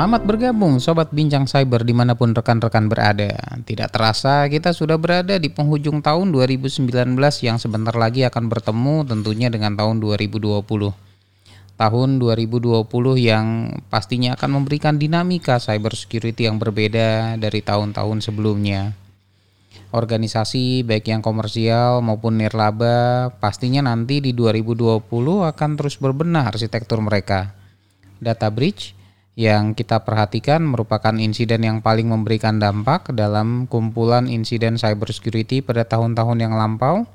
Selamat bergabung Sobat Bincang Cyber di mana pun rekan-rekan berada. Tidak terasa kita sudah berada di penghujung tahun 2019 yang sebentar lagi akan bertemu tentunya dengan tahun 2020. Tahun 2020 yang pastinya akan memberikan dinamika cyber security yang berbeda dari tahun-tahun sebelumnya. Organisasi baik yang komersial maupun nirlaba pastinya nanti di 2020 akan terus berbenah arsitektur mereka. Data breach yang kita perhatikan merupakan insiden yang paling memberikan dampak dalam kumpulan insiden cybersecurity pada tahun-tahun yang lampau.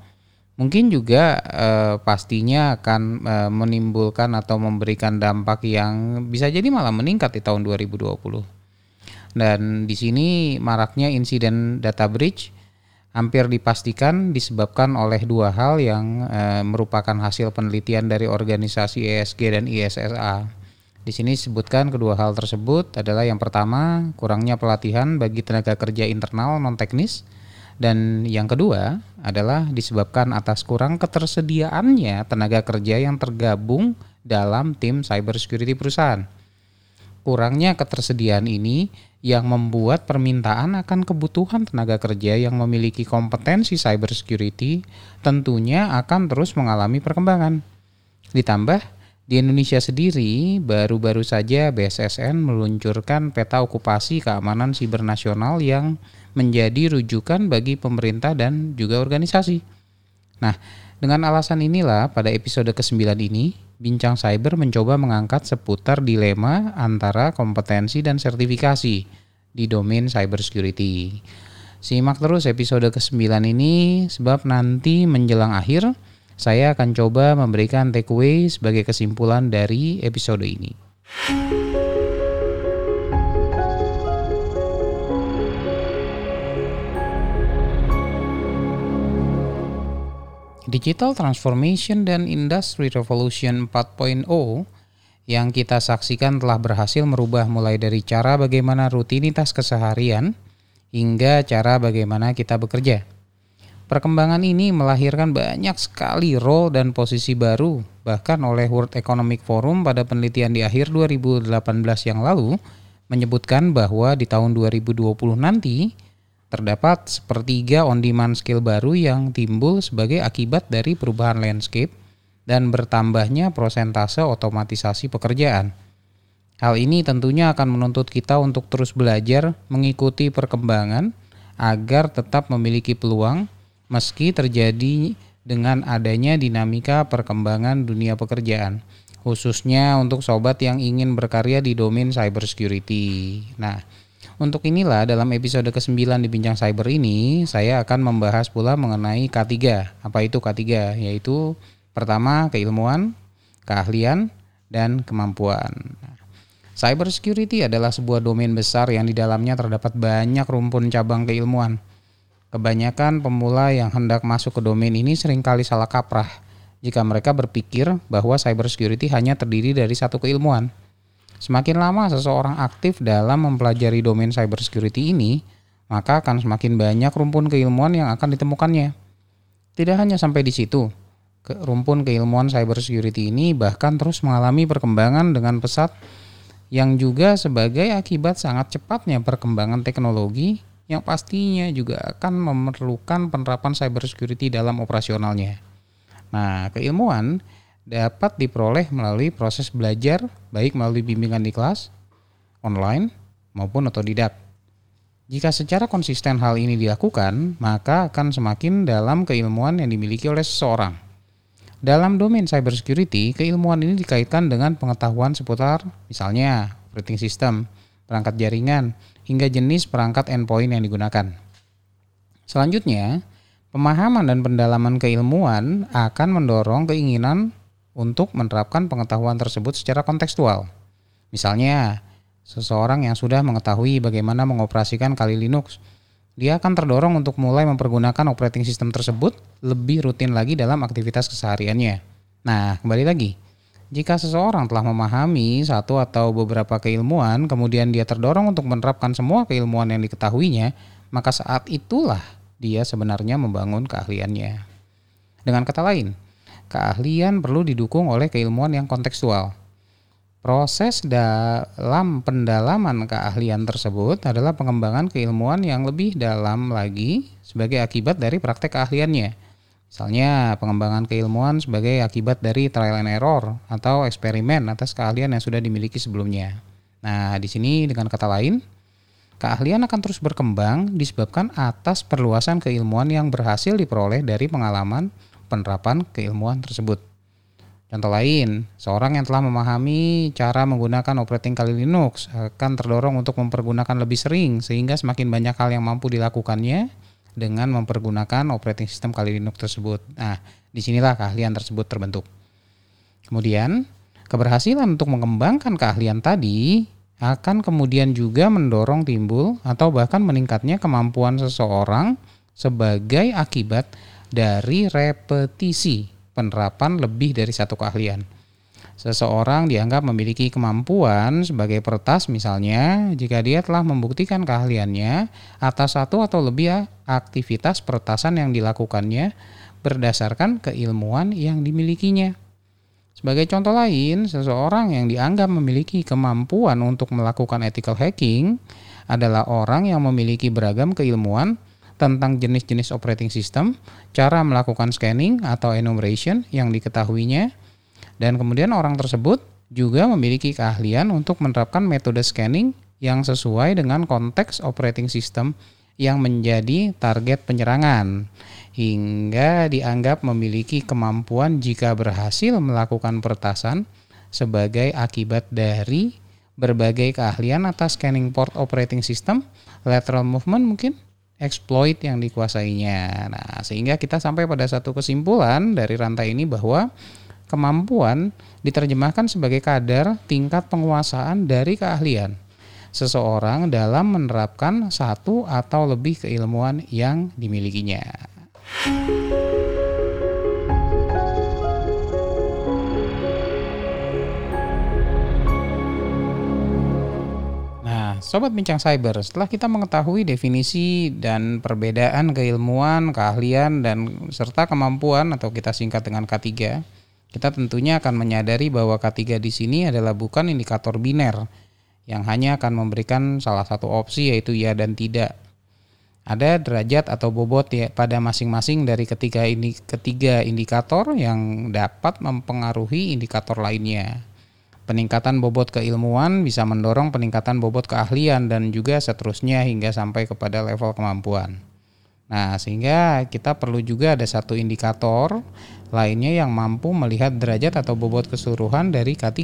Mungkin juga eh, pastinya akan eh, menimbulkan atau memberikan dampak yang bisa jadi malah meningkat di tahun 2020. Dan di sini maraknya insiden data breach hampir dipastikan disebabkan oleh dua hal yang eh, merupakan hasil penelitian dari organisasi ESG dan ISSA. Di sini disebutkan kedua hal tersebut adalah yang pertama, kurangnya pelatihan bagi tenaga kerja internal non teknis dan yang kedua adalah disebabkan atas kurang ketersediaannya tenaga kerja yang tergabung dalam tim cybersecurity perusahaan. Kurangnya ketersediaan ini yang membuat permintaan akan kebutuhan tenaga kerja yang memiliki kompetensi cybersecurity tentunya akan terus mengalami perkembangan. Ditambah di Indonesia sendiri, baru-baru saja BSSN meluncurkan peta okupasi keamanan siber nasional yang menjadi rujukan bagi pemerintah dan juga organisasi. Nah, dengan alasan inilah pada episode ke-9 ini, Bincang Cyber mencoba mengangkat seputar dilema antara kompetensi dan sertifikasi di domain cybersecurity. Simak terus episode ke-9 ini sebab nanti menjelang akhir saya akan coba memberikan takeaway sebagai kesimpulan dari episode ini. Digital Transformation dan Industry Revolution 4.0 yang kita saksikan telah berhasil merubah mulai dari cara bagaimana rutinitas keseharian hingga cara bagaimana kita bekerja. Perkembangan ini melahirkan banyak sekali role dan posisi baru, bahkan oleh World Economic Forum pada penelitian di akhir 2018 yang lalu menyebutkan bahwa di tahun 2020 nanti terdapat sepertiga on-demand skill baru yang timbul sebagai akibat dari perubahan landscape dan bertambahnya prosentase otomatisasi pekerjaan. Hal ini tentunya akan menuntut kita untuk terus belajar mengikuti perkembangan agar tetap memiliki peluang meski terjadi dengan adanya dinamika perkembangan dunia pekerjaan, khususnya untuk sobat yang ingin berkarya di domain cybersecurity. Nah, untuk inilah dalam episode ke-9 di Bincang Cyber ini, saya akan membahas pula mengenai K3. Apa itu K3? Yaitu pertama keilmuan, keahlian, dan kemampuan. Cybersecurity adalah sebuah domain besar yang di dalamnya terdapat banyak rumpun cabang keilmuan Kebanyakan pemula yang hendak masuk ke domain ini sering kali salah kaprah jika mereka berpikir bahwa cybersecurity hanya terdiri dari satu keilmuan. Semakin lama seseorang aktif dalam mempelajari domain cybersecurity ini, maka akan semakin banyak rumpun keilmuan yang akan ditemukannya. Tidak hanya sampai di situ, rumpun keilmuan cybersecurity ini bahkan terus mengalami perkembangan dengan pesat yang juga sebagai akibat sangat cepatnya perkembangan teknologi yang pastinya juga akan memerlukan penerapan cybersecurity dalam operasionalnya. Nah, keilmuan dapat diperoleh melalui proses belajar baik melalui bimbingan di kelas, online, maupun otodidak. Jika secara konsisten hal ini dilakukan, maka akan semakin dalam keilmuan yang dimiliki oleh seseorang. Dalam domain cybersecurity, keilmuan ini dikaitkan dengan pengetahuan seputar misalnya operating system, perangkat jaringan, hingga jenis perangkat endpoint yang digunakan. Selanjutnya, pemahaman dan pendalaman keilmuan akan mendorong keinginan untuk menerapkan pengetahuan tersebut secara kontekstual. Misalnya, seseorang yang sudah mengetahui bagaimana mengoperasikan Kali Linux, dia akan terdorong untuk mulai mempergunakan operating system tersebut lebih rutin lagi dalam aktivitas kesehariannya. Nah, kembali lagi, jika seseorang telah memahami satu atau beberapa keilmuan, kemudian dia terdorong untuk menerapkan semua keilmuan yang diketahuinya, maka saat itulah dia sebenarnya membangun keahliannya. Dengan kata lain, keahlian perlu didukung oleh keilmuan yang kontekstual. Proses dalam pendalaman keahlian tersebut adalah pengembangan keilmuan yang lebih dalam lagi sebagai akibat dari praktek keahliannya. Misalnya pengembangan keilmuan sebagai akibat dari trial and error atau eksperimen atas keahlian yang sudah dimiliki sebelumnya. Nah, di sini dengan kata lain, keahlian akan terus berkembang disebabkan atas perluasan keilmuan yang berhasil diperoleh dari pengalaman penerapan keilmuan tersebut. Contoh lain, seorang yang telah memahami cara menggunakan operating kali Linux akan terdorong untuk mempergunakan lebih sering sehingga semakin banyak hal yang mampu dilakukannya dengan mempergunakan operating system kali Linux tersebut. Nah, di sinilah keahlian tersebut terbentuk. Kemudian, keberhasilan untuk mengembangkan keahlian tadi akan kemudian juga mendorong timbul atau bahkan meningkatnya kemampuan seseorang sebagai akibat dari repetisi penerapan lebih dari satu keahlian. Seseorang dianggap memiliki kemampuan sebagai peretas misalnya jika dia telah membuktikan keahliannya atas satu atau lebih aktivitas peretasan yang dilakukannya berdasarkan keilmuan yang dimilikinya. Sebagai contoh lain, seseorang yang dianggap memiliki kemampuan untuk melakukan ethical hacking adalah orang yang memiliki beragam keilmuan tentang jenis-jenis operating system, cara melakukan scanning atau enumeration yang diketahuinya, dan kemudian orang tersebut juga memiliki keahlian untuk menerapkan metode scanning yang sesuai dengan konteks operating system yang menjadi target penyerangan hingga dianggap memiliki kemampuan jika berhasil melakukan peretasan sebagai akibat dari berbagai keahlian atas scanning port operating system, lateral movement mungkin, exploit yang dikuasainya. Nah, sehingga kita sampai pada satu kesimpulan dari rantai ini bahwa kemampuan diterjemahkan sebagai kadar tingkat penguasaan dari keahlian seseorang dalam menerapkan satu atau lebih keilmuan yang dimilikinya. Sobat Bincang Cyber, setelah kita mengetahui definisi dan perbedaan keilmuan, keahlian, dan serta kemampuan atau kita singkat dengan K3, kita tentunya akan menyadari bahwa K3 di sini adalah bukan indikator biner yang hanya akan memberikan salah satu opsi yaitu ya dan tidak. Ada derajat atau bobot ya pada masing-masing dari ketiga ini ketiga indikator yang dapat mempengaruhi indikator lainnya. Peningkatan bobot keilmuan bisa mendorong peningkatan bobot keahlian dan juga seterusnya hingga sampai kepada level kemampuan. Nah, sehingga kita perlu juga ada satu indikator lainnya yang mampu melihat derajat atau bobot keseluruhan dari K3.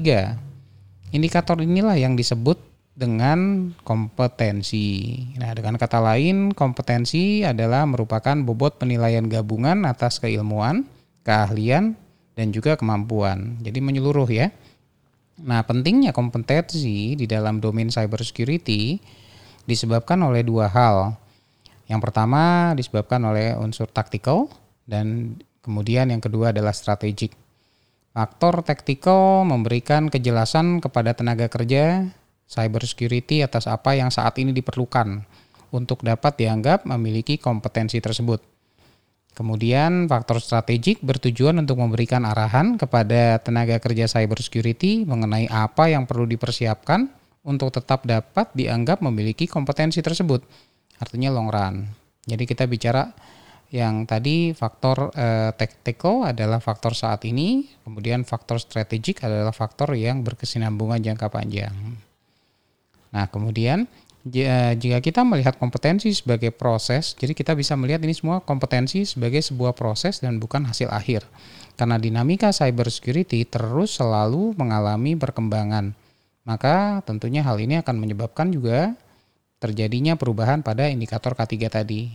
Indikator inilah yang disebut dengan kompetensi. Nah, dengan kata lain, kompetensi adalah merupakan bobot penilaian gabungan atas keilmuan, keahlian, dan juga kemampuan. Jadi menyeluruh ya. Nah, pentingnya kompetensi di dalam domain cybersecurity disebabkan oleh dua hal. Yang pertama disebabkan oleh unsur taktikal dan kemudian yang kedua adalah strategik. Faktor taktikal memberikan kejelasan kepada tenaga kerja cybersecurity atas apa yang saat ini diperlukan untuk dapat dianggap memiliki kompetensi tersebut. Kemudian faktor strategik bertujuan untuk memberikan arahan kepada tenaga kerja cybersecurity mengenai apa yang perlu dipersiapkan untuk tetap dapat dianggap memiliki kompetensi tersebut. Artinya long run. Jadi kita bicara yang tadi faktor eh, tactical adalah faktor saat ini, kemudian faktor strategik adalah faktor yang berkesinambungan jangka panjang. Nah, kemudian jika kita melihat kompetensi sebagai proses, jadi kita bisa melihat ini semua kompetensi sebagai sebuah proses dan bukan hasil akhir. Karena dinamika cybersecurity terus selalu mengalami perkembangan. Maka tentunya hal ini akan menyebabkan juga terjadinya perubahan pada indikator K3 tadi.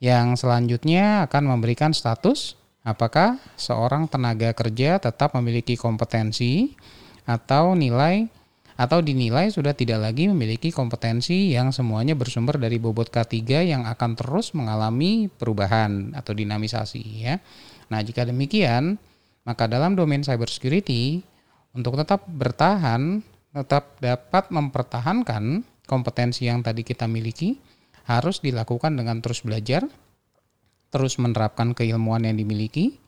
Yang selanjutnya akan memberikan status apakah seorang tenaga kerja tetap memiliki kompetensi atau nilai atau dinilai sudah tidak lagi memiliki kompetensi yang semuanya bersumber dari bobot K3 yang akan terus mengalami perubahan atau dinamisasi ya. Nah, jika demikian, maka dalam domain cybersecurity untuk tetap bertahan, tetap dapat mempertahankan kompetensi yang tadi kita miliki harus dilakukan dengan terus belajar, terus menerapkan keilmuan yang dimiliki,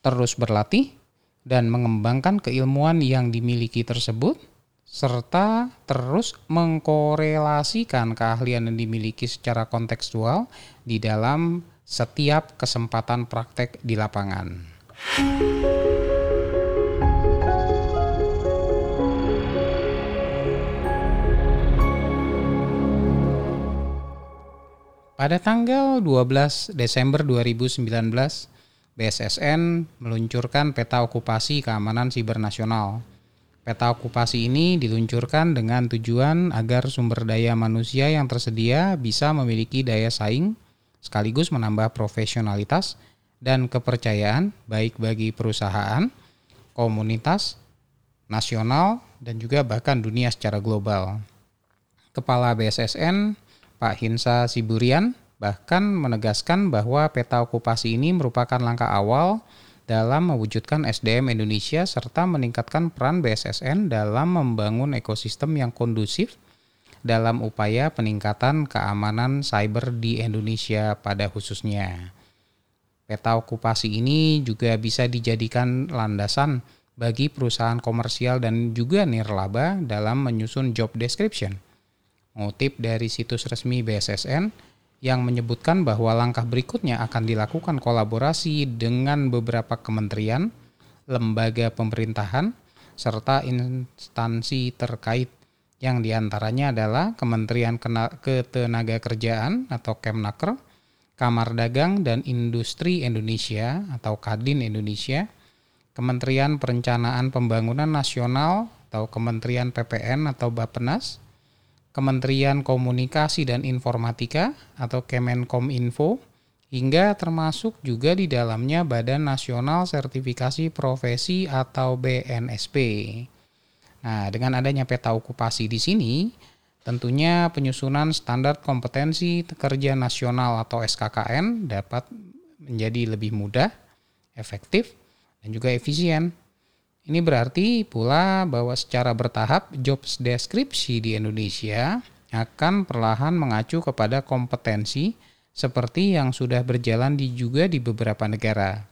terus berlatih, dan mengembangkan keilmuan yang dimiliki tersebut, serta terus mengkorelasikan keahlian yang dimiliki secara kontekstual di dalam setiap kesempatan praktek di lapangan. Pada tanggal 12 Desember 2019, BSSN meluncurkan peta okupasi keamanan siber nasional. Peta okupasi ini diluncurkan dengan tujuan agar sumber daya manusia yang tersedia bisa memiliki daya saing sekaligus menambah profesionalitas dan kepercayaan baik bagi perusahaan, komunitas, nasional, dan juga bahkan dunia secara global. Kepala BSSN Pak Hinsa Siburian bahkan menegaskan bahwa peta okupasi ini merupakan langkah awal dalam mewujudkan SDM Indonesia serta meningkatkan peran BSSN dalam membangun ekosistem yang kondusif dalam upaya peningkatan keamanan cyber di Indonesia pada khususnya. Peta okupasi ini juga bisa dijadikan landasan bagi perusahaan komersial dan juga nirlaba dalam menyusun job description Ngutip dari situs resmi BSSN yang menyebutkan bahwa langkah berikutnya akan dilakukan kolaborasi dengan beberapa kementerian, lembaga pemerintahan, serta instansi terkait. Yang di antaranya adalah Kementerian Ketenagakerjaan atau Kemnaker, Kamar Dagang dan Industri Indonesia atau Kadin Indonesia, Kementerian Perencanaan Pembangunan Nasional atau Kementerian PPN atau Bapenas, Kementerian Komunikasi dan Informatika atau Kemenkominfo, hingga termasuk juga di dalamnya Badan Nasional Sertifikasi Profesi atau BNSP. Nah, dengan adanya peta okupasi di sini, tentunya penyusunan standar kompetensi kerja nasional atau SKKN dapat menjadi lebih mudah, efektif, dan juga efisien. Ini berarti pula bahwa secara bertahap job deskripsi di Indonesia akan perlahan mengacu kepada kompetensi seperti yang sudah berjalan di juga di beberapa negara.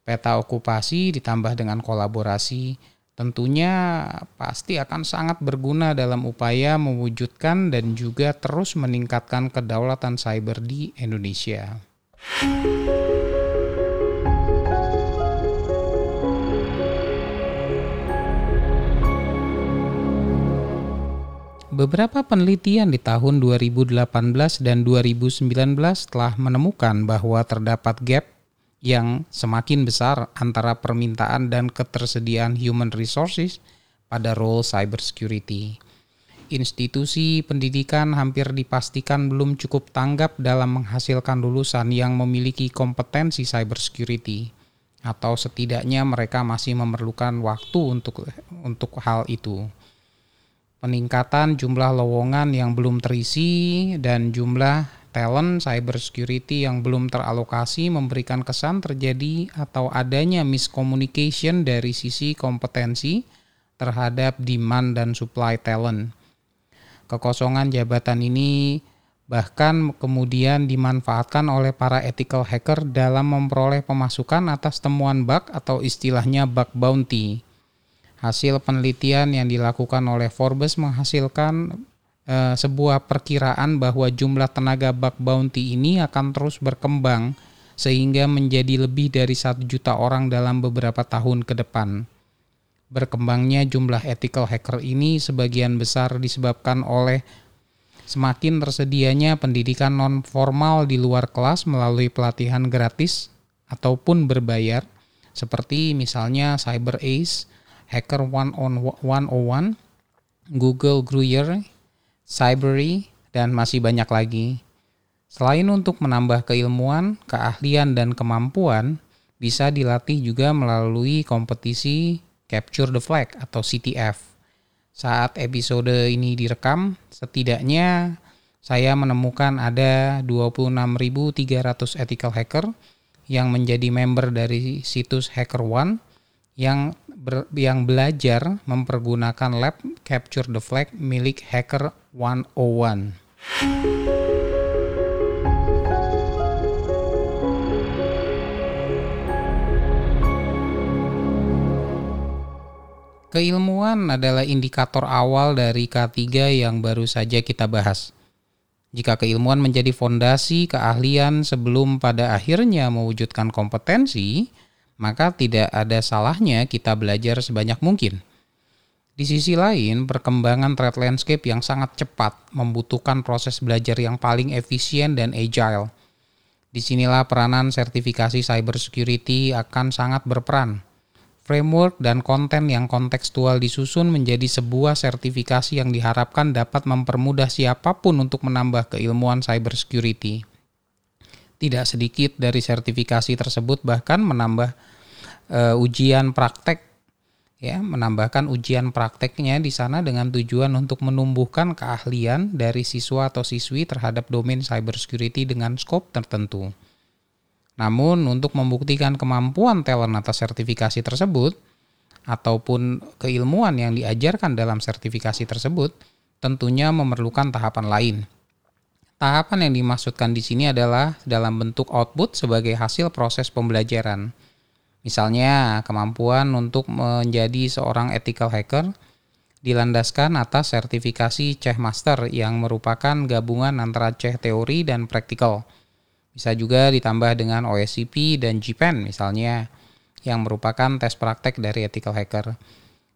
Peta okupasi ditambah dengan kolaborasi tentunya pasti akan sangat berguna dalam upaya mewujudkan dan juga terus meningkatkan kedaulatan cyber di Indonesia. Beberapa penelitian di tahun 2018 dan 2019 telah menemukan bahwa terdapat gap yang semakin besar antara permintaan dan ketersediaan human resources pada role cybersecurity. Institusi pendidikan hampir dipastikan belum cukup tanggap dalam menghasilkan lulusan yang memiliki kompetensi cybersecurity atau setidaknya mereka masih memerlukan waktu untuk untuk hal itu peningkatan jumlah lowongan yang belum terisi dan jumlah talent cyber security yang belum teralokasi memberikan kesan terjadi atau adanya miscommunication dari sisi kompetensi terhadap demand dan supply talent. Kekosongan jabatan ini bahkan kemudian dimanfaatkan oleh para ethical hacker dalam memperoleh pemasukan atas temuan bug atau istilahnya bug bounty. Hasil penelitian yang dilakukan oleh Forbes menghasilkan e, sebuah perkiraan bahwa jumlah tenaga bug bounty ini akan terus berkembang sehingga menjadi lebih dari satu juta orang dalam beberapa tahun ke depan. Berkembangnya jumlah ethical hacker ini sebagian besar disebabkan oleh semakin tersedianya pendidikan non formal di luar kelas melalui pelatihan gratis ataupun berbayar seperti misalnya Cyber Ace Hacker One on 101, Google Gruyere, Cybery, dan masih banyak lagi. Selain untuk menambah keilmuan, keahlian, dan kemampuan, bisa dilatih juga melalui kompetisi Capture the Flag atau CTF. Saat episode ini direkam, setidaknya saya menemukan ada 26.300 ethical hacker yang menjadi member dari situs HackerOne yang ber, yang belajar mempergunakan lab Capture the Flag milik Hacker 101. Keilmuan adalah indikator awal dari K3 yang baru saja kita bahas. Jika keilmuan menjadi fondasi keahlian sebelum pada akhirnya mewujudkan kompetensi, maka tidak ada salahnya kita belajar sebanyak mungkin. Di sisi lain, perkembangan threat landscape yang sangat cepat membutuhkan proses belajar yang paling efisien dan agile. Di sinilah peranan sertifikasi cybersecurity akan sangat berperan framework dan konten yang kontekstual disusun menjadi sebuah sertifikasi yang diharapkan dapat mempermudah siapa pun untuk menambah keilmuan cybersecurity. Tidak sedikit dari sertifikasi tersebut bahkan menambah uh, ujian praktek ya, menambahkan ujian prakteknya di sana dengan tujuan untuk menumbuhkan keahlian dari siswa atau siswi terhadap domain cybersecurity dengan skop tertentu. Namun untuk membuktikan kemampuan talent atas sertifikasi tersebut ataupun keilmuan yang diajarkan dalam sertifikasi tersebut tentunya memerlukan tahapan lain. Tahapan yang dimaksudkan di sini adalah dalam bentuk output sebagai hasil proses pembelajaran. Misalnya, kemampuan untuk menjadi seorang ethical hacker dilandaskan atas sertifikasi Czech Master yang merupakan gabungan antara Czech teori dan praktikal bisa juga ditambah dengan OSCP dan GPEN misalnya, yang merupakan tes praktek dari ethical hacker.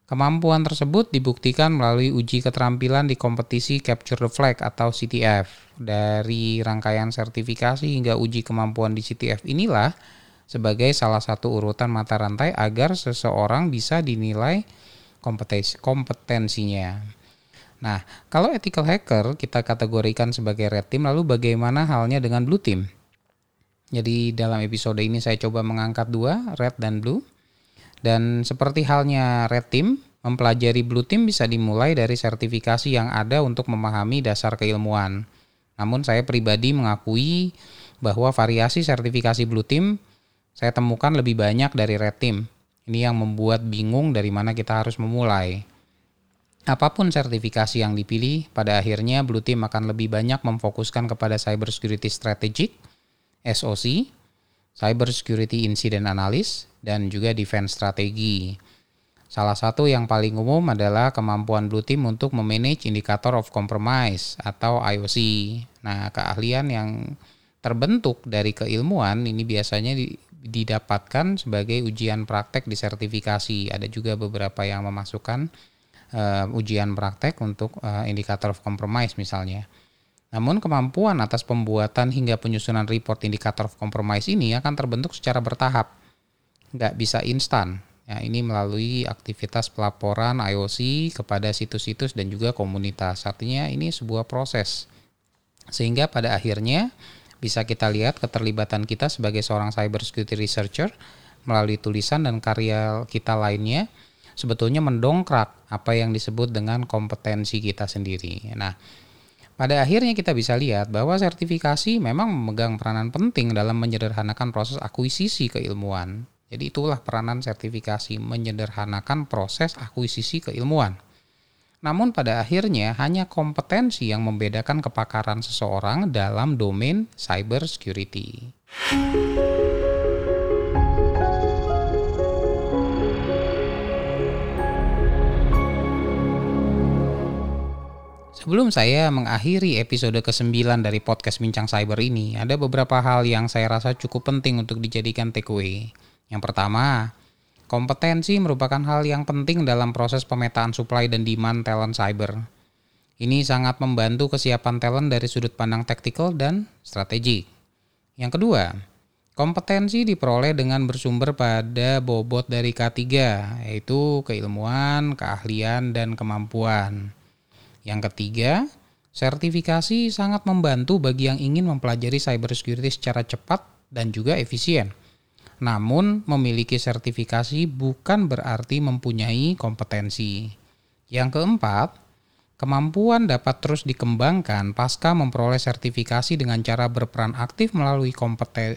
Kemampuan tersebut dibuktikan melalui uji keterampilan di kompetisi Capture the Flag atau CTF. Dari rangkaian sertifikasi hingga uji kemampuan di CTF inilah sebagai salah satu urutan mata rantai agar seseorang bisa dinilai kompetensi kompetensinya. Nah, kalau ethical hacker kita kategorikan sebagai red team, lalu bagaimana halnya dengan blue team? Jadi dalam episode ini saya coba mengangkat dua, red dan blue. Dan seperti halnya red team, mempelajari blue team bisa dimulai dari sertifikasi yang ada untuk memahami dasar keilmuan. Namun saya pribadi mengakui bahwa variasi sertifikasi blue team saya temukan lebih banyak dari red team. Ini yang membuat bingung dari mana kita harus memulai. Apa pun sertifikasi yang dipilih, pada akhirnya Blue Team akan lebih banyak memfokuskan kepada cybersecurity strategic, SOC, Cyber Security Incident Analysis, dan juga Defense Strategi. Salah satu yang paling umum adalah kemampuan Blue Team untuk memanage Indicator of Compromise atau IOC. Nah, keahlian yang terbentuk dari keilmuan ini biasanya didapatkan sebagai ujian praktek di sertifikasi. Ada juga beberapa yang memasukkan uh, ujian praktek untuk uh, Indicator of Compromise misalnya. Namun kemampuan atas pembuatan hingga penyusunan report indikator of compromise ini akan terbentuk secara bertahap. Nggak bisa instan. Ya, ini melalui aktivitas pelaporan IOC kepada situs-situs dan juga komunitas. Artinya ini sebuah proses. Sehingga pada akhirnya bisa kita lihat keterlibatan kita sebagai seorang cybersecurity researcher melalui tulisan dan karya kita lainnya sebetulnya mendongkrak apa yang disebut dengan kompetensi kita sendiri. Nah, pada akhirnya kita bisa lihat bahwa sertifikasi memang memegang peranan penting dalam menyederhanakan proses akuisisi keilmuan. Jadi itulah peranan sertifikasi menyederhanakan proses akuisisi keilmuan. Namun pada akhirnya hanya kompetensi yang membedakan kepakaran seseorang dalam domain cyber security. Sebelum saya mengakhiri episode ke-9 dari podcast Bincang Cyber ini, ada beberapa hal yang saya rasa cukup penting untuk dijadikan takeaway. Yang pertama, kompetensi merupakan hal yang penting dalam proses pemetaan supply dan demand talent cyber. Ini sangat membantu kesiapan talent dari sudut pandang taktikal dan strategi. Yang kedua, kompetensi diperoleh dengan bersumber pada bobot dari K3, yaitu keilmuan, keahlian, dan kemampuan. Yang ketiga, sertifikasi sangat membantu bagi yang ingin mempelajari cybersecurity secara cepat dan juga efisien. Namun, memiliki sertifikasi bukan berarti mempunyai kompetensi. Yang keempat, kemampuan dapat terus dikembangkan pasca memperoleh sertifikasi dengan cara berperan aktif melalui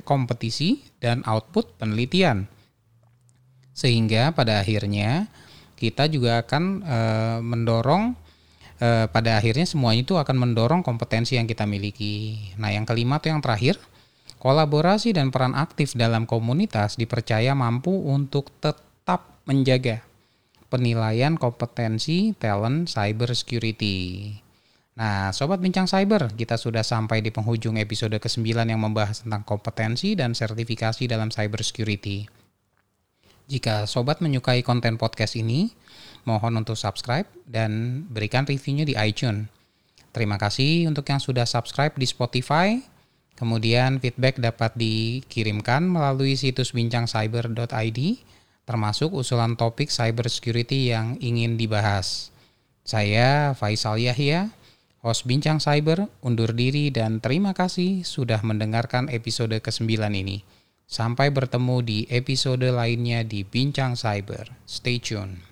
kompetisi dan output penelitian. Sehingga pada akhirnya kita juga akan e, mendorong eh, pada akhirnya semuanya itu akan mendorong kompetensi yang kita miliki. Nah, yang kelima tuh yang terakhir, kolaborasi dan peran aktif dalam komunitas dipercaya mampu untuk tetap menjaga penilaian kompetensi talent cyber security. Nah, Sobat Bincang Cyber, kita sudah sampai di penghujung episode ke-9 yang membahas tentang kompetensi dan sertifikasi dalam cyber security. Jika Sobat menyukai konten podcast ini, mohon untuk subscribe dan berikan reviewnya di iTunes. Terima kasih untuk yang sudah subscribe di Spotify. Kemudian feedback dapat dikirimkan melalui situs bincangcyber.id termasuk usulan topik cyber security yang ingin dibahas. Saya Faisal Yahya, host Bincang Cyber, undur diri dan terima kasih sudah mendengarkan episode ke-9 ini. Sampai bertemu di episode lainnya di Bincang Cyber. Stay tune.